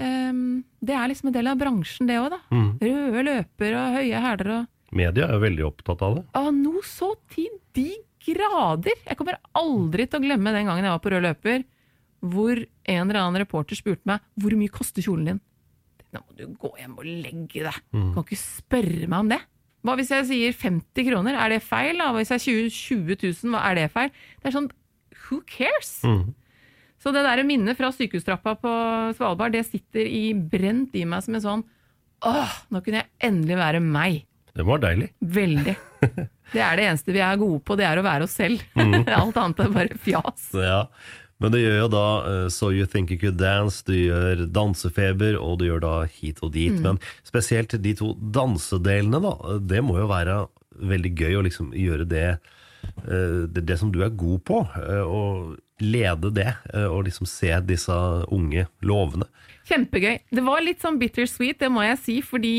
ehm, det er liksom en del av bransjen, det òg, da. Mm. Røde løper og høye hæler og Media er veldig opptatt av det. Ja, noe så til de grader. Jeg kommer aldri til å glemme den gangen jeg var på rød løper, hvor en eller annen reporter spurte meg hvor mye koster kjolen din. Nå må du gå hjem og legge deg. Mm. kan ikke spørre meg om det. Hva hvis jeg sier 50 kroner? Er det feil? Da? Hva hvis jeg sier 20 000? Hva er det feil? Det er sånn, who cares? Mm. Så det der minnet fra sykehustrappa på Svalbard, det sitter i brent i meg som en sånn Åh, nå kunne jeg endelig være meg. Det var deilig. Veldig. [LAUGHS] Det er det eneste vi er gode på, det er å være oss selv. [LAUGHS] Mm. [LAUGHS] Alt annet er bare fjas. Ja, men det gjør jo da eh, So You Think You Could Dance, du gjør Dansefeber, og du gjør da Hit og Dit. Mm. Men spesielt de to dansedelene, da. Det må jo være veldig gøy å liksom gjøre det, eh, det, det som du er god på, eh, og lede det, eh, og liksom se disse unge lovende. Kjempegøy. Det var litt sånn bittersweet, det må jeg si, fordi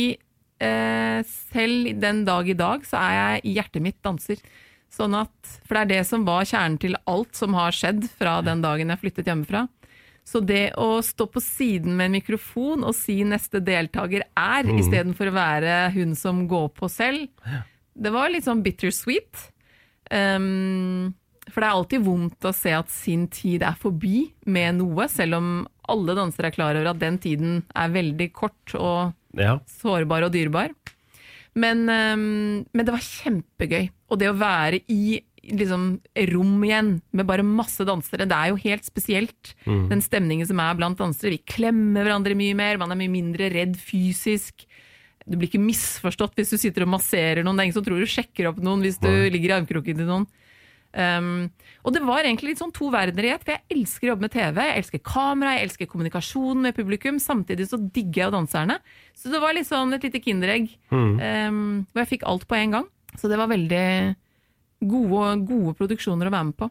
eh, selv den dag i dag så er jeg i hjertet mitt danser. Sånn at, for det er det som var kjernen til alt som har skjedd fra den dagen jeg flyttet hjemmefra. Så det å stå på siden med en mikrofon og si neste deltaker er, mm. istedenfor å være hun som går på selv, det var litt sånn bittersweet. Um, for det er alltid vondt å se at sin tid er forbi med noe, selv om alle dansere er klar over at den tiden er veldig kort og Ja. sårbar og dyrebar. Men, um, men det var kjempegøy. Og det å være i liksom, rom igjen med bare masse dansere, det er jo helt spesielt. Mm. Den stemningen som er blant dansere. Vi klemmer hverandre mye mer, man er mye mindre redd fysisk. Du blir ikke misforstått hvis du sitter og masserer noen. Det er ingen som tror du sjekker opp noen hvis du ligger i armkroken til noen. Um, og det var egentlig litt sånn to verdener i ett, for jeg elsker å jobbe med TV, jeg elsker kamera, jeg elsker kommunikasjon med publikum, samtidig så digger jeg jo danserne. Så det var litt sånn et lite kinderegg, Mm. um, hvor jeg fikk alt på en gang. Så det var veldig gode, gode produksjoner å være med på.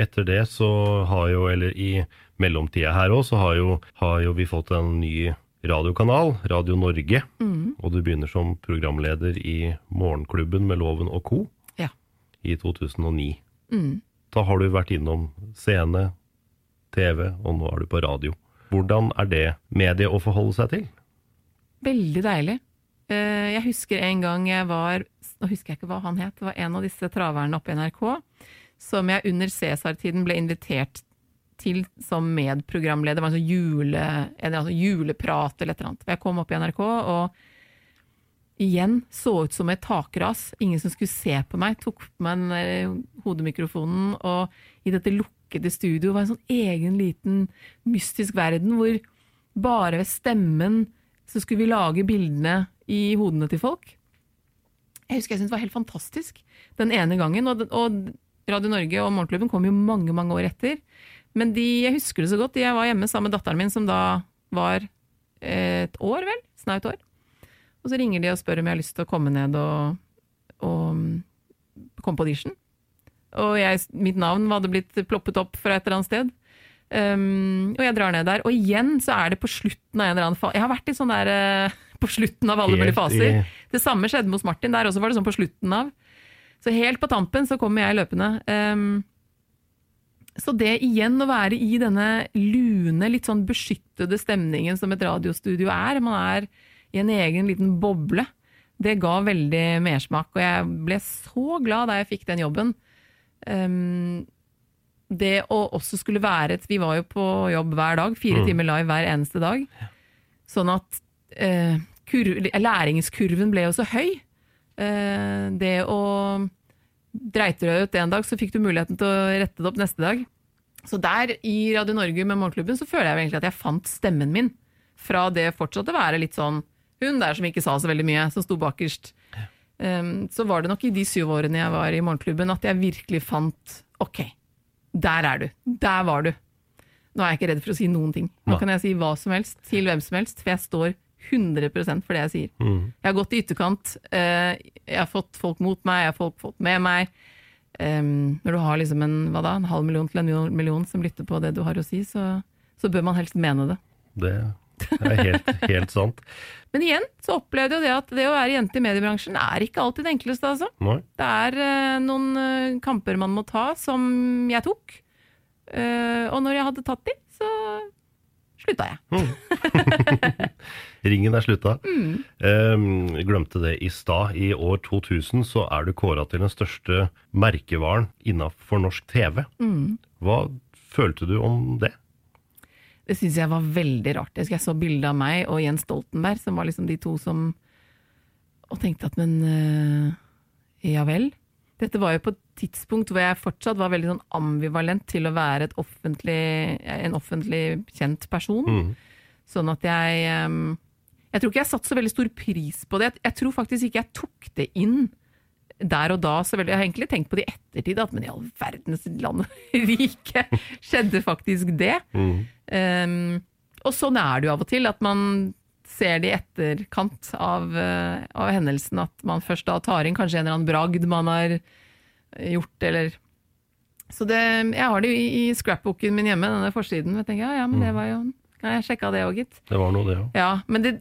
Etter det så har jo, eller i mellomtida her òg, så har jo, har jo vi fått en ny radiokanal, Radio Norge. Mm. Og du begynner som programleder i Morgenklubben med Loven og co. I 2009. Mm. Da har du vært innom scene, TV, og nå er du på radio. Hvordan er det mediet å forholde seg til? Veldig deilig. Eh, Jeg husker en gang jeg var Nå husker jeg ikke hva han het. Det var en av disse traverne oppe i NRK som jeg under Cæsar-tiden ble invitert til som medprogramleder. Det var en sånn jule, en sånn juleprat eller et eller annet. Jeg kom opp i NRK, og igjen så ut som et takras. Ingen som skulle se på meg. Tok på meg den hodemikrofonen, og i dette lukkede studio var en sånn egen liten mystisk verden hvor bare ved stemmen så skulle vi lage bildene i hodene til folk. Jeg husker jeg syntes det var helt fantastisk den ene gangen. Og, Radio Norge og Morgenklubben kom jo mange mange år etter. Men de, jeg husker det så godt. Jeg var hjemme sammen med datteren min, som da var et år, vel? Snaut år. Og så ringer de og spør om jeg har lyst til å komme ned og, og komme på audition. Og jeg, mitt navn hadde blitt ploppet opp fra et eller annet sted. Um, og jeg drar ned der. Og igjen så er det på slutten av en eller annen fase Jeg har vært i sånn der uh, på slutten av alle mulige faser. Yeah. Det samme skjedde hos Martin. Der også var det sånn på slutten av. Så helt på tampen så kommer jeg løpende. Um, så det igjen å være i denne lune, litt sånn beskyttede stemningen som et radiostudio er, man er i en egen liten boble, det ga veldig mersmak. Og jeg ble så glad da jeg fikk den jobben. Um, det å også skulle være et Vi var jo på jobb hver dag, fire Mm. timer live hver eneste dag. Sånn at uh, kurv, læringskurven ble jo så høy. Uh, det å Dreit du deg ut en dag, så fikk du muligheten til å rette det opp neste dag. Så der i Radio Norge med Morgenklubben så føler jeg egentlig at jeg fant stemmen min. Fra det fortsatte å være litt sånn hun der som ikke sa så veldig mye, som sto bakerst. Um, så var det nok i de syv årene jeg var i Morgenklubben at jeg virkelig fant ok, der er du. Der var du. Nå er jeg ikke redd for å si noen ting. Nå kan jeg si hva som helst til hvem som helst, for jeg står 100 for det jeg sier. Mm. Jeg har gått i ytterkant, Uh, jeg har fått folk mot meg, jeg har fått folk med meg. Um, når du har liksom en, da, en halv million til en million som lytter på det du har å si, så, så bør man helst mene det. Det er helt, helt sant. [LAUGHS] Men igjen så opplevde jeg det at det å være jente i mediebransjen er ikke alltid det enkleste, altså. Nei. Det er eh, noen eh, kamper man må ta, som jeg tok. Eh, og når jeg hadde tatt de, så slutta jeg. [LAUGHS] Ringen er slutta. Mm. Um, glemte det i stad. I år 2000 så er du kåra til den største merkevaren innafor norsk TV. Mm. Hva følte du om det? Det syns jeg var veldig rart. Jeg jeg så bilde av meg og Jens Stoltenberg, som var liksom de to som Og tenkte at men eh, ja vel. Dette var jo på et tidspunkt hvor jeg fortsatt var veldig sånn ambivalent til å være et offentlig, en offentlig kjent person. Mm. Sånn at jeg em, Jeg tror ikke jeg satte så veldig stor pris på det. Jeg tror faktisk ikke jeg tok det inn der og da så veldig. Jeg har egentlig tenkt på det i ettertid, at men i all verdens land og [LAUGHS] rike skjedde faktisk det. Mm. Um, og sånn er det jo av og til, at man ser det i etterkant av, uh, av hendelsen, at man først da tar inn kanskje en eller annen bragd man har gjort, eller Så det, jeg har det jo i, i scrapbooken min hjemme, denne forsiden. Jeg tenker, ja, ja, men det var jo ja, Jeg sjekka det òg, gitt. Det var noe, det òg. Ja, men det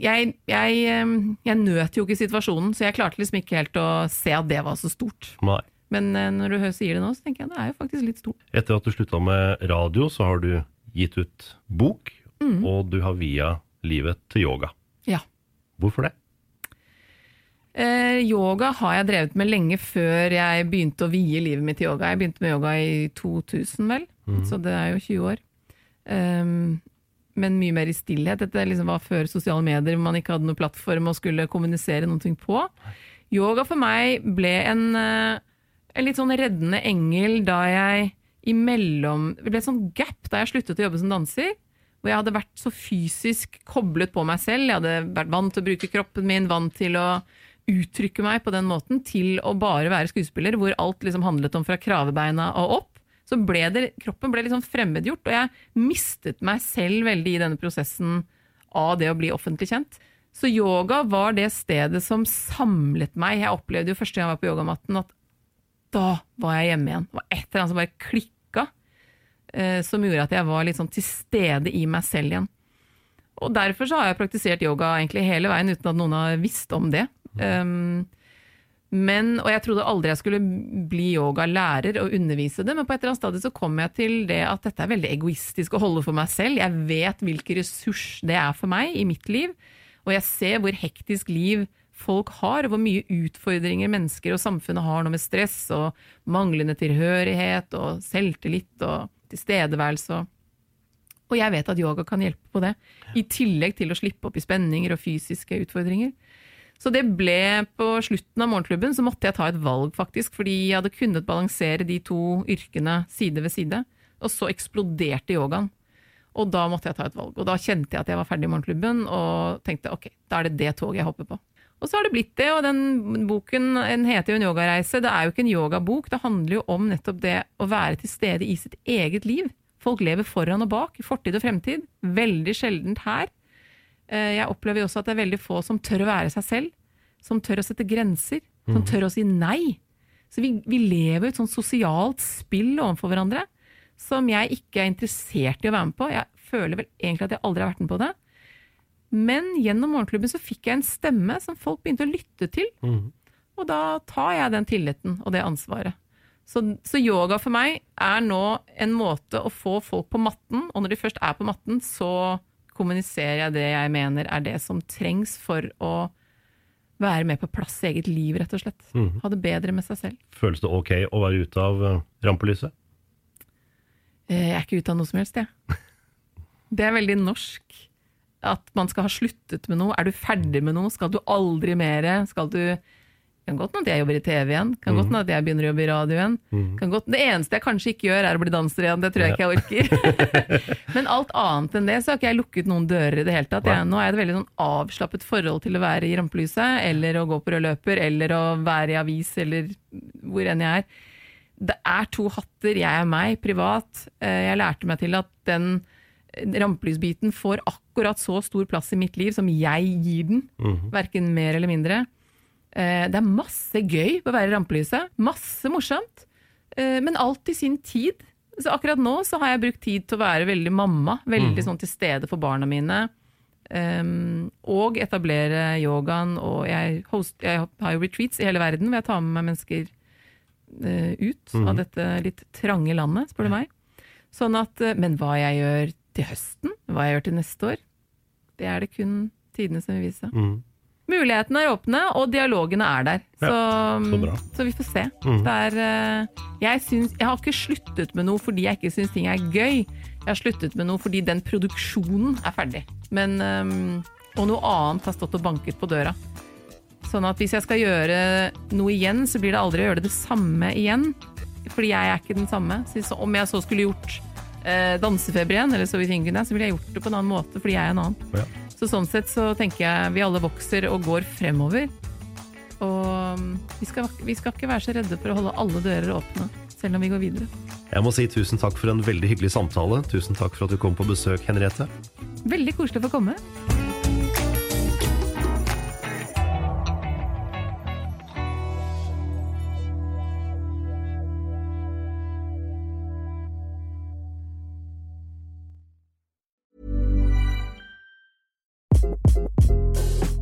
jeg, jeg, jeg nøt jo ikke situasjonen, så jeg klarte liksom ikke helt å se at det var så stort. Nei. Men eh, når du sier det nå, så tenker jeg det er jo faktisk litt stort. Etter at du slutta med radio, så har du gitt ut bok, Mm. og du har via livet til yoga. Ja. Hvorfor det? Eh, yoga har jeg drevet med lenge før jeg begynte å vie livet mitt til yoga. Jeg begynte med yoga i 2000, vel, mm. så det er jo 20 år. Um, men mye mer i stillhet. Dette liksom var før sosiale medier, hvor man ikke hadde noen plattform og skulle kommunisere noe på. Yoga for meg ble en, eh, en litt sånn reddende engel da jeg imellom Det ble et sånn gap da jeg sluttet å jobbe som danser. Hvor jeg hadde vært så fysisk koblet på meg selv. Jeg hadde vært vant til å bruke kroppen min, vant til å uttrykke meg på den måten, til å bare være skuespiller, hvor alt liksom handlet om fra kravebeina og opp. Så ble det, kroppen ble liksom fremmedgjort, og jeg mistet meg selv veldig i denne prosessen av det å bli offentlig kjent. Så yoga var det stedet som samlet meg. Jeg opplevde jo første gang jeg var på yogamatten at da var jeg hjemme igjen. Det var et eller annet som bare klikka, eh, som gjorde at jeg var litt sånn til stede i meg selv igjen. Og derfor så har jeg praktisert yoga egentlig hele veien uten at noen har visst om det. Um, Men, og jeg trodde aldri jeg skulle bli yogalærer og undervise det, men på et eller annet stadium så kom jeg til det at dette er veldig egoistisk å holde for meg selv. Jeg vet hvilken ressurs det er for meg i mitt liv, og jeg ser hvor hektisk liv folk har, og hvor mye utfordringer mennesker og samfunnet har nå med stress og manglende tilhørighet og selvtillit og tilstedeværelse. Og jeg vet at yoga kan hjelpe på det, i tillegg til å slippe opp i spenninger og fysiske utfordringer. Så det ble på slutten av morgenklubben, så måtte jeg ta et valg, faktisk. Fordi jeg hadde kunnet balansere de to yrkene side ved side. Og så eksploderte yogaen. Og da måtte jeg ta et valg. Og da kjente jeg at jeg var ferdig i morgenklubben, og tenkte ok, da er det det toget jeg hopper på. Og så har det blitt det, og den boken den heter jo En yogareise. Det er jo ikke en yogabok, det handler jo om nettopp det å være til stede i sitt eget liv. Folk lever foran og bak, fortid og fremtid. Veldig sjeldent her. Eh, jeg opplever jo også at det er veldig få som tør å være seg selv. Som tør å sette grenser. Som Mhm. tør å si nei. Så vi, vi lever et sånt sosialt spill overfor hverandre som jeg ikke er interessert i å være med på. Jeg føler vel egentlig at jeg aldri har vært med på det. Men gjennom Morgenklubben så fikk jeg en stemme som folk begynte å lytte til. Mm. Og da tar jeg den tilliten og det ansvaret. Så, så yoga for meg er nå en måte å få folk på matten, og når de først er på matten, så kommuniserer jeg det jeg mener er det som trengs for å være mer på plass i eget liv, rett og slett. Mhm. Ha det bedre med seg selv. Føles det ok å være ute av eh, rampelyset? Eh, Jeg er ikke ute av noe som helst, jeg. [LAUGHS] Det er veldig norsk. At man skal ha sluttet med noe. Er du ferdig med noe? Skal du aldri mere? Skal du Kan godt hende at jeg jobber i TV igjen. Kan godt hende at jeg begynner å jobbe i radio igjen. Kan godt, det eneste jeg kanskje ikke gjør, er å bli danser igjen. Det tror jeg ikke jeg orker. [LAUGHS] Men alt annet enn det, så har ikke jeg lukket noen dører i det hele tatt. Jeg, nå er det veldig sånn avslappet forhold til å være i rampelyset, eller å gå på rød løper, eller å være i avis, eller hvor enn jeg er det er to hatter, jeg er meg, privat. Eh, Jeg lærte meg til at den rampelysbiten får akkurat så stor plass i mitt liv som jeg gir den. Verken mer eller mindre. Eh, Det er masse gøy på å være rampelyset. Masse morsomt. Eh, Men alt i sin tid. Så akkurat nå så har jeg brukt tid til å være veldig mamma. Veldig sånn til stede for barna mine. Og etablere yogaen. Og jeg, host, jeg har jo retreats i hele verden hvor jeg tar med meg mennesker eh, ut av dette litt trange landet, spør du meg. Sånn at, men hva jeg gjør til høsten, hva jeg gjør til neste år, det er det kun tidene som vil vise. Mhm. Mulighetene er åpne, og dialogene er der. Ja, Så, så vi får se. Mm. Er, eh, jeg, syns, jeg har ikke sluttet med noe fordi jeg ikke syns ting er gøy. Jeg har sluttet med noe fordi den produksjonen er ferdig. Men, eh, og noe annet har stått og banket på døra. Sånn at hvis jeg skal gjøre noe igjen, så blir det aldri å gjøre det det samme igjen. Fordi jeg er ikke den samme. Så så om jeg så skulle gjort eh, dansefeber igjen, eller så vidt så ville jeg gjort det på en annen måte, fordi jeg er en annen. Ja. Så sånn sett så tenker jeg vi alle vokser og går fremover. Og mm, vi skal, vi skal ikke være så redde for å holde alle dører åpne, selv om vi går videre. Jeg må si tusen takk for en veldig hyggelig samtale. Tusen takk for at du kom på besøk, Henriette. Veldig koselig å få komme.